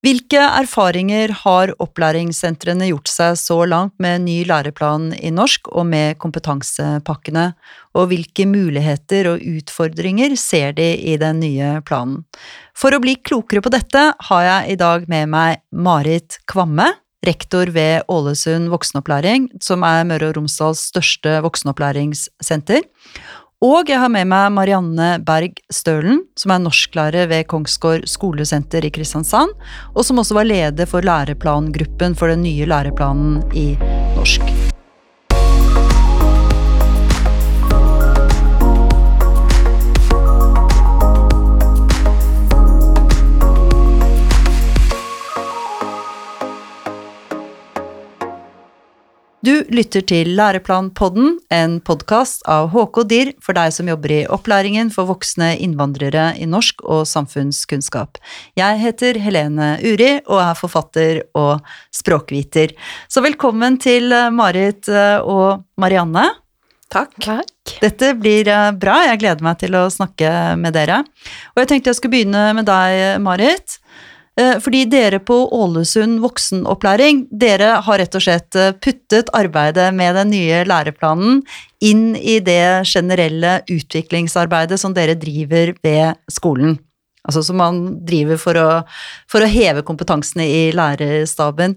Hvilke erfaringer har opplæringssentrene gjort seg så langt med ny læreplan i norsk og med kompetansepakkene, og hvilke muligheter og utfordringer ser de i den nye planen? For å bli klokere på dette har jeg i dag med meg Marit Kvamme, rektor ved Ålesund voksenopplæring, som er Møre og Romsdals største voksenopplæringssenter, og jeg har med meg Marianne Berg Stølen, som er norsklærer ved Kongsgård skolesenter i Kristiansand, og som også var leder for læreplangruppen for den nye læreplanen i norsk. Lytter til Læreplanpodden, en podkast av HK DIR for deg som jobber i opplæringen for voksne innvandrere i norsk og samfunnskunnskap. Jeg heter Helene Uri og er forfatter og språkviter. Så velkommen til eh, Marit eh, og Marianne. Takk. Takk. Dette blir eh, bra, jeg gleder meg til å snakke med dere. Og jeg tenkte jeg skulle begynne med deg, Marit. Eh, fordi dere på Ålesund voksenopplæring, dere har rett og slett eh, puttet arbeidet med den nye læreplanen inn i det generelle utviklingsarbeidet som dere driver ved skolen. Altså som man driver for å, for å heve kompetansene i lærerstaben.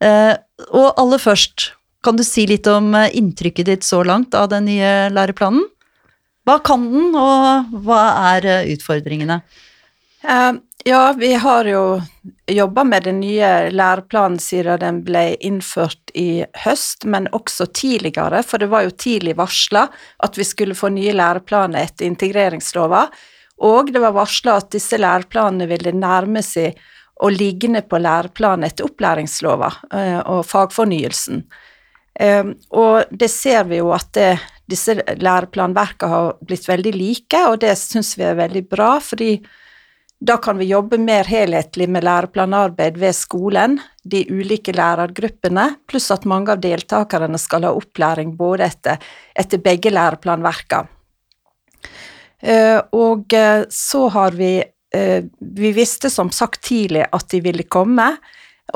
Eh, og aller først, kan du si litt om inntrykket ditt så langt av den nye læreplanen? Hva kan den, og hva er utfordringene? Ja, vi har jo jobba med den nye læreplanen siden den ble innført i høst, men også tidligere, for det var jo tidlig varsla at vi skulle få nye læreplaner etter integreringslova, og det var varsla at disse læreplanene ville nærme seg å ligne på læreplanen etter opplæringslova uh, og fagfornyelsen. Um, og det ser vi jo at det, disse læreplanverkene har blitt veldig like, og det syns vi er veldig bra, fordi da kan vi jobbe mer helhetlig med læreplanarbeid ved skolen, de ulike lærergruppene, pluss at mange av deltakerne skal ha opplæring både etter, etter begge læreplanverkene. Eh, og eh, så har vi eh, Vi visste som sagt tidlig at de ville komme,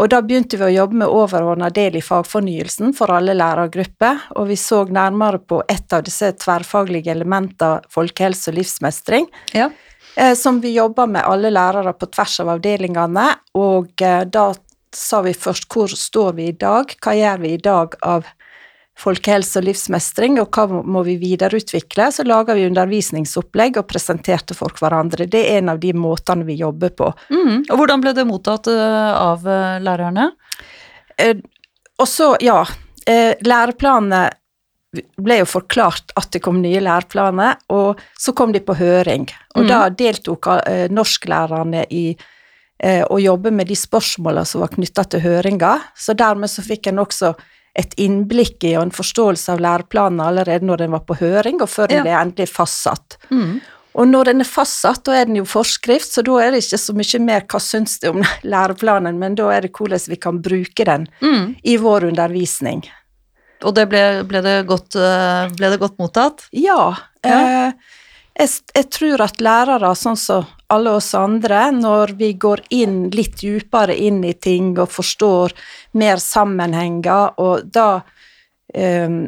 og da begynte vi å jobbe med overordna del i fagfornyelsen for alle lærergrupper, og vi så nærmere på et av disse tverrfaglige elementene folkehelse og livsmestring. Ja. Eh, som vi jobber med alle lærere på tvers av avdelingene, og eh, da sa vi først hvor står vi i dag, hva gjør vi i dag av folkehelse og livsmestring, og hva må vi videreutvikle? Så laga vi undervisningsopplegg og presenterte for hverandre. Det er en av de måtene vi jobber på. Mm. Og hvordan ble det mottatt eh, av lærerne? og så, ja, læreplanene ble jo forklart at det kom nye læreplaner, og så kom de på høring. Og mm. da deltok eh, norsklærerne i eh, å jobbe med de spørsmålene som var knytta til høringa, så dermed så fikk en også et innblikk i og en forståelse av læreplanen allerede når den var på høring, og før den ja. ble endelig fastsatt. Mm. Og når den er fastsatt, da er den jo forskrift, så da er det ikke så mye mer hva syns du om læreplanen, men da er det hvordan vi kan bruke den mm. i vår undervisning. Og det ble, ble, det godt, eh, ble, det godt, mottatt? Ja. ja. Eh, jeg, jeg, tror at lærere, sånn som alle oss andre, når vi går inn litt dypere inn i ting og forstår mer sammenhenger, og da eh,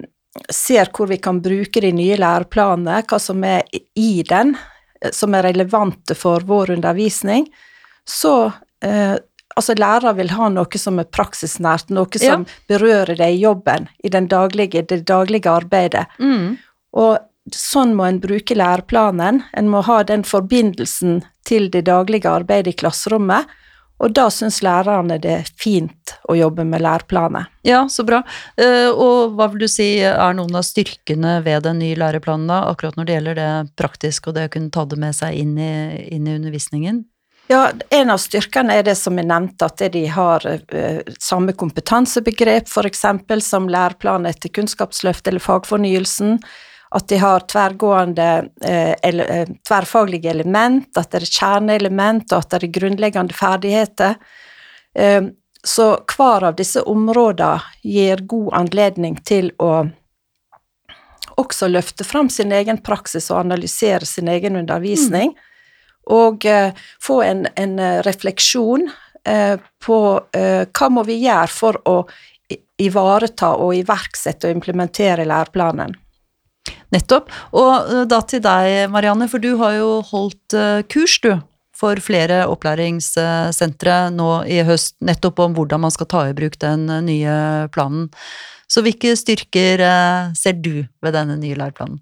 ser hvor vi kan bruke de nye læreplanene, hva som er i den, som er relevante for vår undervisning, så eh, Altså, lærere vil ha noe som er praksisnært, noe som ja. berører deg i jobben, i daglige, det daglige arbeidet. Mm. Og sånn må en bruke læreplanen. En må ha den forbindelsen til det daglige arbeidet i klasserommet. Og da syns lærerne det er fint å jobbe med læreplaner. Ja, så bra. Eh, og hva vil du si er noen av styrkene ved den nye læreplanen, da, akkurat når det gjelder det praktiske og det å kunne ta det med seg inn i, inn i undervisningen? Ja, En av styrkene er det som er nevnte, at de har uh, samme kompetansebegrep, f.eks. som læreplanen etter Kunnskapsløftet eller fagfornyelsen. At de har tverrgående uh, tverrfaglige element, at det er kjerneelement, og at det er grunnleggende ferdigheter. så hver av disse områdene gir god anledning til å også løfte fram sin egen praksis og analysere sin egen undervisning. Mm og eh, få en, en, eh, refleksjon eh, på hva må vi gjøre for å ivareta og iverksette og implementere læreplanen. Nettopp. Og da til deg, Marianne, for du har jo holdt kurs, du. For flere opplæringssentre nå i høst, nettopp om hvordan man skal ta i bruk den nye planen. Så hvilke styrker ser du ved denne nye læreplanen?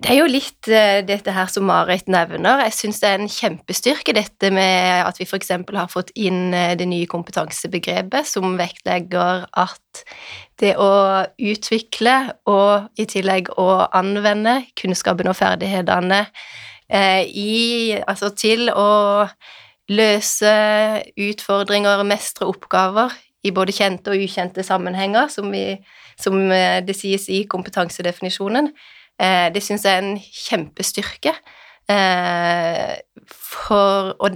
Det er jo litt uh, dette her som Marit nevner. Jeg syns det er en kjempestyrke dette med at vi f.eks. har fått inn uh, det nye kompetansebegrepet som vektlegger at det å utvikle og i tillegg å anvende kunnskapen og ferdighetene uh, i Altså til å løse utfordringer, mestre oppgaver i både kjente og ukjente sammenhenger, som, vi, som det sies i kompetansedefinisjonen Eh, det syns jeg er en kjempestyrke. Eh, for å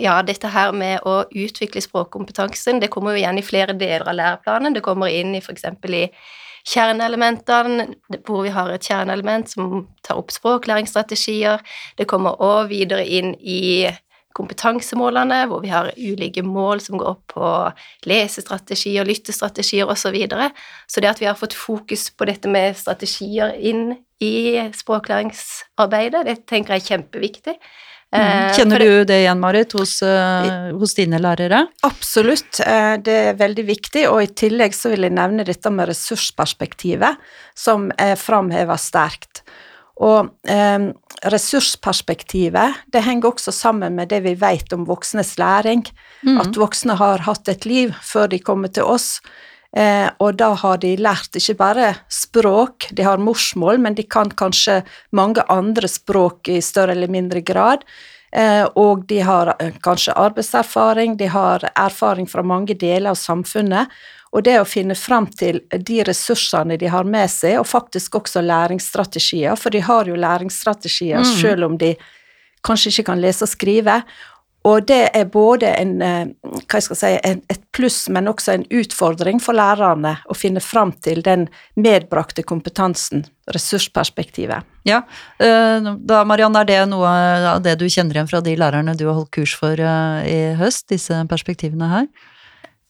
ja, dette her med å utvikle språkkompetansen, det kommer jo igjen i flere deler av læreplanen. Det kommer inn i f.eks. i kjerneelementene, hvor vi har et kjerneelement som tar opp språklæringsstrategier. Det kommer òg videre inn i kompetansemålene, hvor vi har ulike mål som går opp på lesestrategier, lyttestrategier osv. Så, videre. så det at vi har fått fokus på dette med strategier inn i språklæringsarbeidet, det tenker jeg er kjempeviktig. Mm. Eh, Kjenner du det igjen, Marit, hos, uh, hos, dine lærere? Absolutt, eh, det er veldig viktig, og i tillegg så vil jeg nevne dette med ressursperspektivet, som er framheva sterkt. Og eh, ressursperspektivet det henger også sammen med det vi vet om voksnes læring. Mm. At voksne har hatt et liv før de kommer til oss. Eh, og da har de lært ikke bare språk, de har morsmål, men de kan kanskje mange andre språk i større eller mindre grad. Eh, og de har eh, kanskje arbeidserfaring, de har erfaring fra mange deler av samfunnet. Og det å finne fram til de ressursene de har med seg, og faktisk også læringsstrategier, for de har jo læringsstrategier mm. selv om de kanskje ikke kan lese og skrive. Og det er både en, eh, hva jeg skal si, et pluss, men også en utfordring for lærerne å finne fram til den medbrakte kompetansen, ressursperspektivet. Ja, eh, da Marianne, er det noe av det du kjenner igjen fra de lærerne du har holdt kurs for eh, i høst, disse perspektivene her?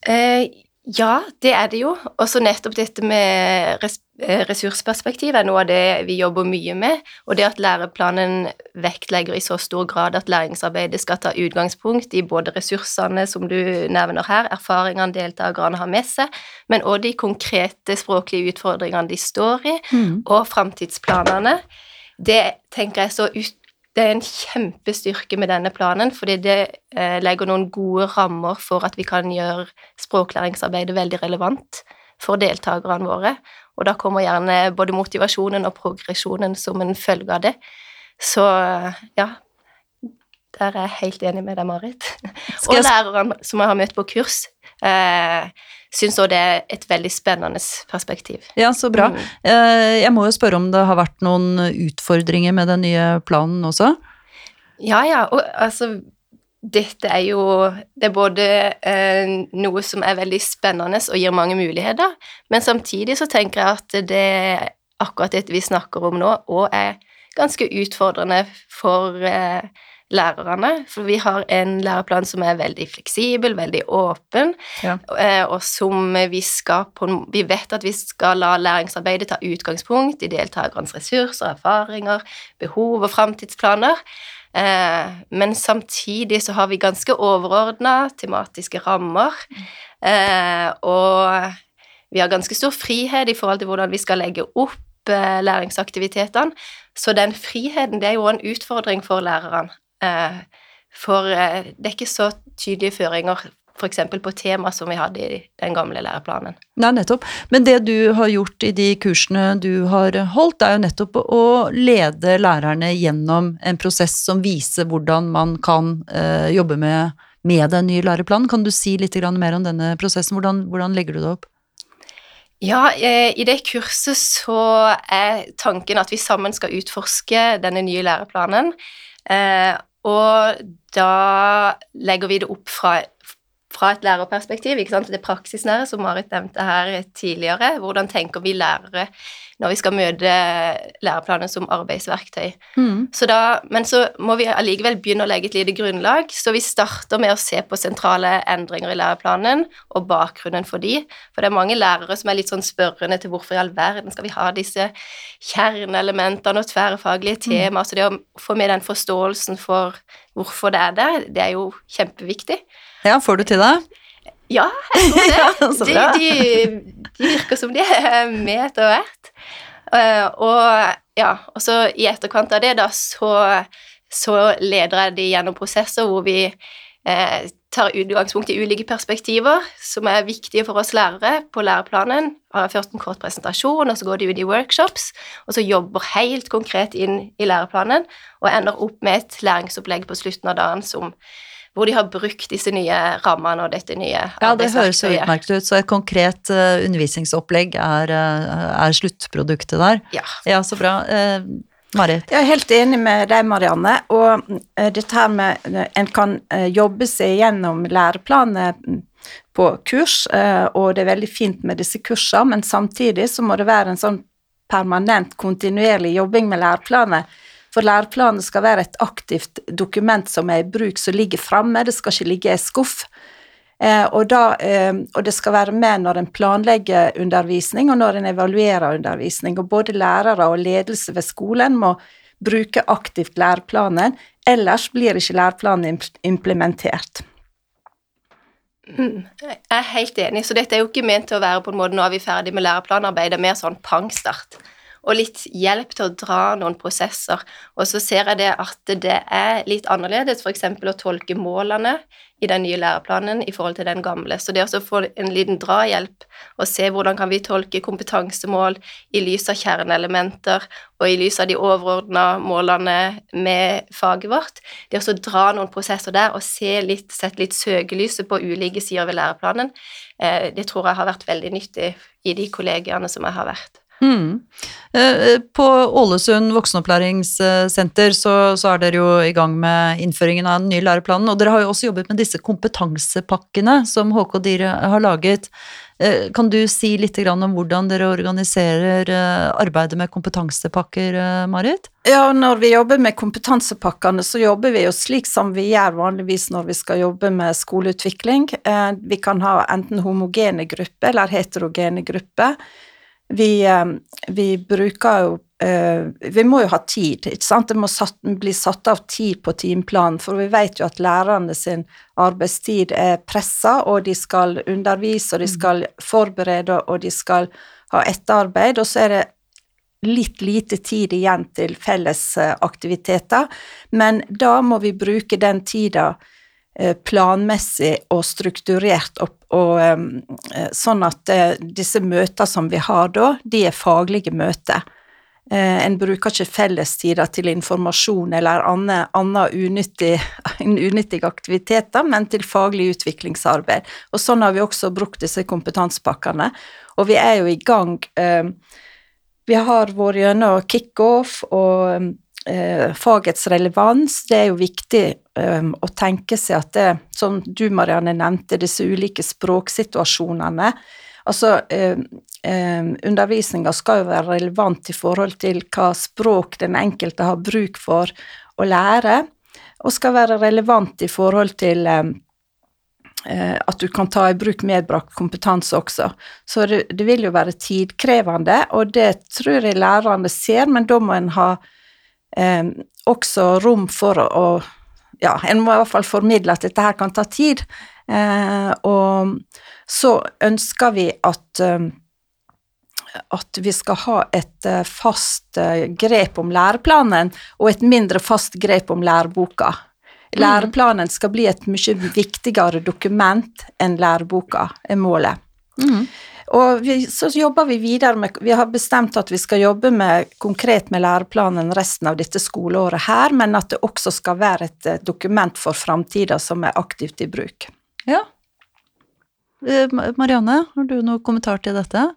Eh, ja, det er det jo. Og så nettopp dette med eh, ressursperspektiv er noe av det vi jobber mye med. Og det at læreplanen vektlegger i så stor grad at læringsarbeidet skal ta utgangspunkt i både ressursene som du nevner her, erfaringene deltakerne har med seg, men også de konkrete språklige utfordringene de står i, mm. og framtidsplanene. Det tenker jeg så ut det er en kjempestyrke med denne planen, fordi det eh, legger noen gode rammer for at vi kan gjøre språklæringsarbeidet veldig relevant for deltakerne våre. Og da kommer gjerne både motivasjonen og progresjonen som en følge av det. Så ja, der er jeg helt enig med deg, Marit. Og lærerne som jeg har møtt på kurs, eh, syns òg det er et veldig spennende perspektiv. Ja, så bra. Mm. Eh, jeg må jo spørre om det har vært noen utfordringer med den nye planen også? Ja, ja. Og altså dette er jo Det er både eh, noe som er veldig spennende og gir mange muligheter, men samtidig så tenker jeg at det akkurat det vi snakker om nå, òg er ganske utfordrende for eh, lærerne. For vi har en læreplan som er veldig fleksibel, veldig åpen, ja. Eh, og som vi skal på Vi vet at vi skal la læringsarbeidet ta utgangspunkt i deltakernes ressurser, erfaringer, behov og framtidsplaner. Eh, men samtidig så har vi ganske overordna tematiske rammer, eh, og vi har ganske stor frihet i forhold til hvordan vi skal legge opp læringsaktivitetene. Så den friheten det er jo en utfordring for lærerne. Eh, for eh, det er ikke så tydelige føringer f.eks. på tema som vi hadde i den gamle læreplanen. Nei, nettopp. Men det du har gjort i de kursene du har holdt, er jo nettopp å lede lærerne gjennom en prosess som viser hvordan man kan uh, jobbe med, med, den nye læreplanen. Kan du si litt mer om denne prosessen? Hvordan, hvordan legger du det opp? Ja, i det kurset så er tanken at vi sammen skal utforske denne nye læreplanen. Og da legger vi det opp fra, fra et lærerperspektiv, det praksisnære som Marit nevnte her tidligere. Hvordan tenker vi lærere når vi skal møte læreplanen som arbeidsverktøy. Mm. Så da, men så må vi allikevel begynne å legge et lite grunnlag, så vi starter med å se på sentrale endringer i læreplanen og bakgrunnen for de. For det er mange lærere som er litt sånn spørrende til hvorfor i all verden skal vi ha disse kjerneelementene og tverrfaglige tema. Så det å få med den forståelsen for hvorfor det er der, det er jo kjempeviktig. Ja, får du til det? Ja, jeg tror det. Ja, så de, bra. de, de virker som de er med etter hvert. Eh, og ja, og så i etterkant av det, da, så, så leder jeg de gjennom prosesser hvor vi eh, tar utgangspunkt i ulike perspektiver som er viktige for oss lærere på læreplanen. Har først en kort presentasjon, og så går de ut i workshops, og så jobber helt konkret inn i læreplanen, og ender opp med et læringsopplegg på slutten av dagen som hvor de har brukt disse nye rammene og dette nye Ja, det høres jo utmerket ut. Så et konkret uh, undervisningsopplegg er, uh, er sluttproduktet der. Ja. Ja, så bra. Uh, Marit? Jeg er helt enig med deg, Marianne. Og dette her med En kan jobbe seg gjennom læreplaner mm, på kurs, og det er veldig fint med disse kursene, men samtidig så må det være en sånn permanent, kontinuerlig jobbing med læreplaner. For læreplanen skal være et aktivt dokument som er i bruk, som ligger framme, det skal ikke ligge i skuff. Eh, og, da, eh, og det skal være med når en planlegger undervisning, og når en evaluerer undervisning. Og både lærere og ledelse ved skolen må bruke aktivt læreplanen, ellers blir ikke læreplanen imp- implementert. Mm, Jeg er helt enig, så dette er jo ikke ment til å være på en måte nå er vi ferdig med læreplanarbeidet, mer sånn pangstart. Og litt hjelp til å dra noen prosesser. Og så ser jeg det at det er litt annerledes, f.eks. å tolke målene i den nye læreplanen i forhold til den gamle. Så det å få en liten drahjelp og se hvordan kan vi tolke kompetansemål i lys av kjerneelementer og i lys av de overordna målene med faget vårt, det å dra noen prosesser der og se litt, sette litt søkelyset på ulike sider ved læreplanen, eh, det tror jeg har vært veldig nyttig i de kollegiene som jeg har vært. Mm. Eh, På Ålesund voksenopplæringssenter så, så er dere jo i gang med innføringen av den nye læreplanen, og dere har jo også jobbet med disse kompetansepakkene som HK Dyre har laget. Eh, Kan du si litt om hvordan dere organiserer eh, arbeidet med kompetansepakker, eh, Marit? Ja, når vi jobber med kompetansepakkene, så jobber vi jo slik som vi gjør vanligvis når vi skal jobbe med skoleutvikling. Eh, Vi kan ha enten homogene grupper eller heterogene grupper. Vi, eh, vi bruker jo eh, Vi må jo ha tid, ikke sant. Det må satt, bli satt av tid på timeplanen, for vi vet jo at lærerne sin arbeidstid er pressa, og de skal undervise, og de skal forberede, og de skal ha etterarbeid, og så er det litt lite tid igjen til felles eh, aktiviteter, men da må vi bruke den tida planmessig og strukturert opp, og eh, sånn at eh, disse møtene som vi har da, de er faglige møter. Eh, en bruker ikke fellestider til informasjon eller annen, annen unyttig, aktivitet aktiviteter, men til faglig utviklingsarbeid. Og sånn har vi også brukt disse kompetansepakkene, og vi er jo i gang eh, vi har vært gjennom kickoff og eh, fagets relevans. Det er jo viktig eh, å tenke seg at det, som du Marianne nevnte, disse ulike språksituasjonene Altså, eh, eh, undervisninga skal jo være relevant i forhold til hva språk den enkelte har bruk for å lære, og skal være relevant i forhold til eh, eh, at du kan ta i bruk medbrakt kompetanse også. Så det, det vil jo være tidkrevende, og det tror jeg lærerne ser, men da må en ha eh, også rom for å Ja, en må i hvert fall formidle at dette her kan ta tid. Eh, og så ønsker vi at eh, at vi skal ha et eh, fast eh, grep om læreplanen og et mindre fast grep om læreboka. Læreplanen skal bli et mye viktigere dokument enn læreboka, er målet. Mm. Og vi, så jobber vi videre med Vi har bestemt at vi skal jobbe med, konkret med læreplanen resten av dette skoleåret her, men at det også skal være et eh, dokument for framtida som er aktivt i bruk. Ja. Eh, Marianne, har du noen kommentar til dette?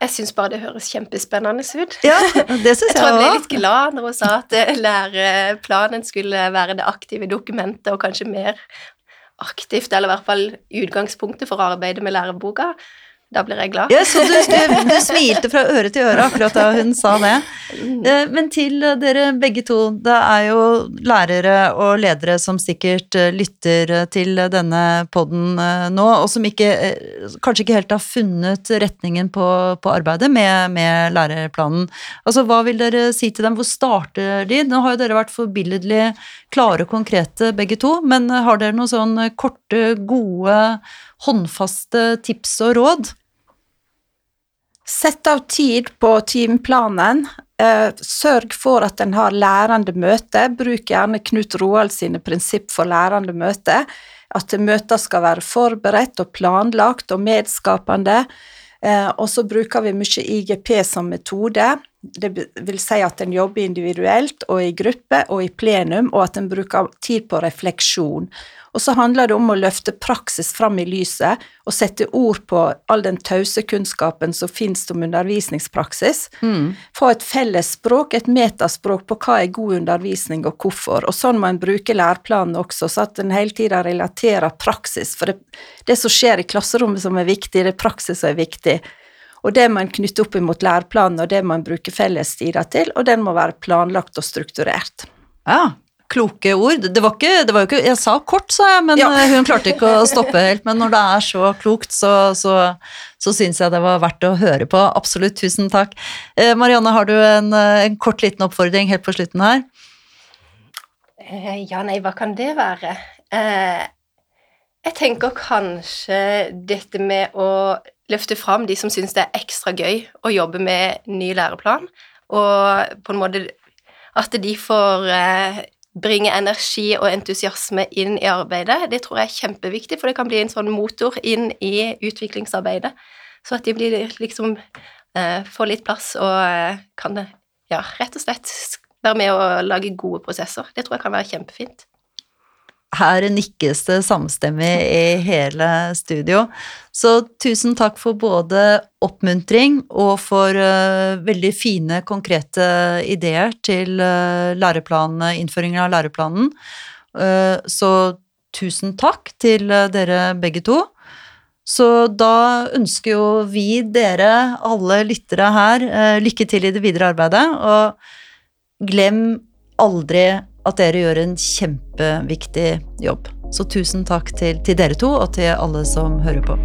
Jeg syns bare det høres kjempespennende ut. Ja, det synes Jeg tror jeg ble litt glad når hun sa at eh, læreplanen skulle være det aktive dokumentet, og kanskje mer aktivt, eller i hvert fall utgangspunktet for arbeidet med læreboka. Da blir jeg glad. Ja, så du, du, du smilte fra øre til øre akkurat da hun sa det. Eh, Men til dere begge to, det er jo lærere og ledere som sikkert eh, lytter eh, til denne podden eh, nå, og som ikke, kanskje ikke helt har funnet retningen på, på arbeidet med, med lærerplanen. Altså, hva vil dere si til dem? Hvor starter de? Nå har jo dere vært forbilledlig klare og konkrete begge to, men har dere noen sånn korte, gode, håndfaste tips og råd? Sett av tid på timeplanen. Eh, sørg for at en har lærende møte. Bruk gjerne Knut Roald sine prinsipp for lærende møte. At møter skal være forberedt og planlagt og medskapende. Eh, og så bruker vi mye IGP som metode. Det vil si at en jobber individuelt og i gruppe og i plenum, og at en bruker tid på refleksjon. Og så handler det om å løfte praksis fram i lyset og sette ord på all den tause kunnskapen som finnes om undervisningspraksis. Få et felles språk, et metaspråk på hva er god undervisning og hvorfor. Og sånn må en bruke læreplanen også, så at en hele tida relaterer praksis. For det, det som skjer i klasserommet som er viktig, det er praksis som er viktig. Og det må en knytte opp imot læreplanen, og det må en bruke fellestider til, og den må være planlagt og strukturert. Ja, kloke ord. Det var, ikke, det var jo ikke Jeg sa kort, sa jeg, men Ja. eh, hun klarte ikke å stoppe helt. Men når det er så klokt, så, så, så syns jeg det var verdt å høre på. Absolutt. Tusen takk. Eh, Marianne, har du en, eh, en kort liten oppfordring helt på slutten her? Eh, Ja, nei, hva kan det være? Eh, jeg tenker kanskje dette med å løfte fram de som syns det er ekstra gøy å jobbe med ny læreplan, og på en måte at de får eh, bringe energi og entusiasme inn i arbeidet. Det tror jeg er kjempeviktig, for det kan bli en sånn motor inn i utviklingsarbeidet. Så at de blir liksom eh, får litt plass og eh, kan ja, rett og slett være med å lage gode prosesser. Det tror jeg kan være kjempefint. Her nikkes det samstemmig i hele studio. Så tusen takk for både oppmuntring og for uh, veldig fine, konkrete ideer til uh, innføringen av læreplanen. Uh, så tusen takk til uh, dere begge to. Så da ønsker jo vi dere, alle lyttere her, lykke til i det videre arbeidet. Og glem aldri at dere gjør en kjempeviktig jobb. Så tusen takk til, til dere to og til alle som hører på.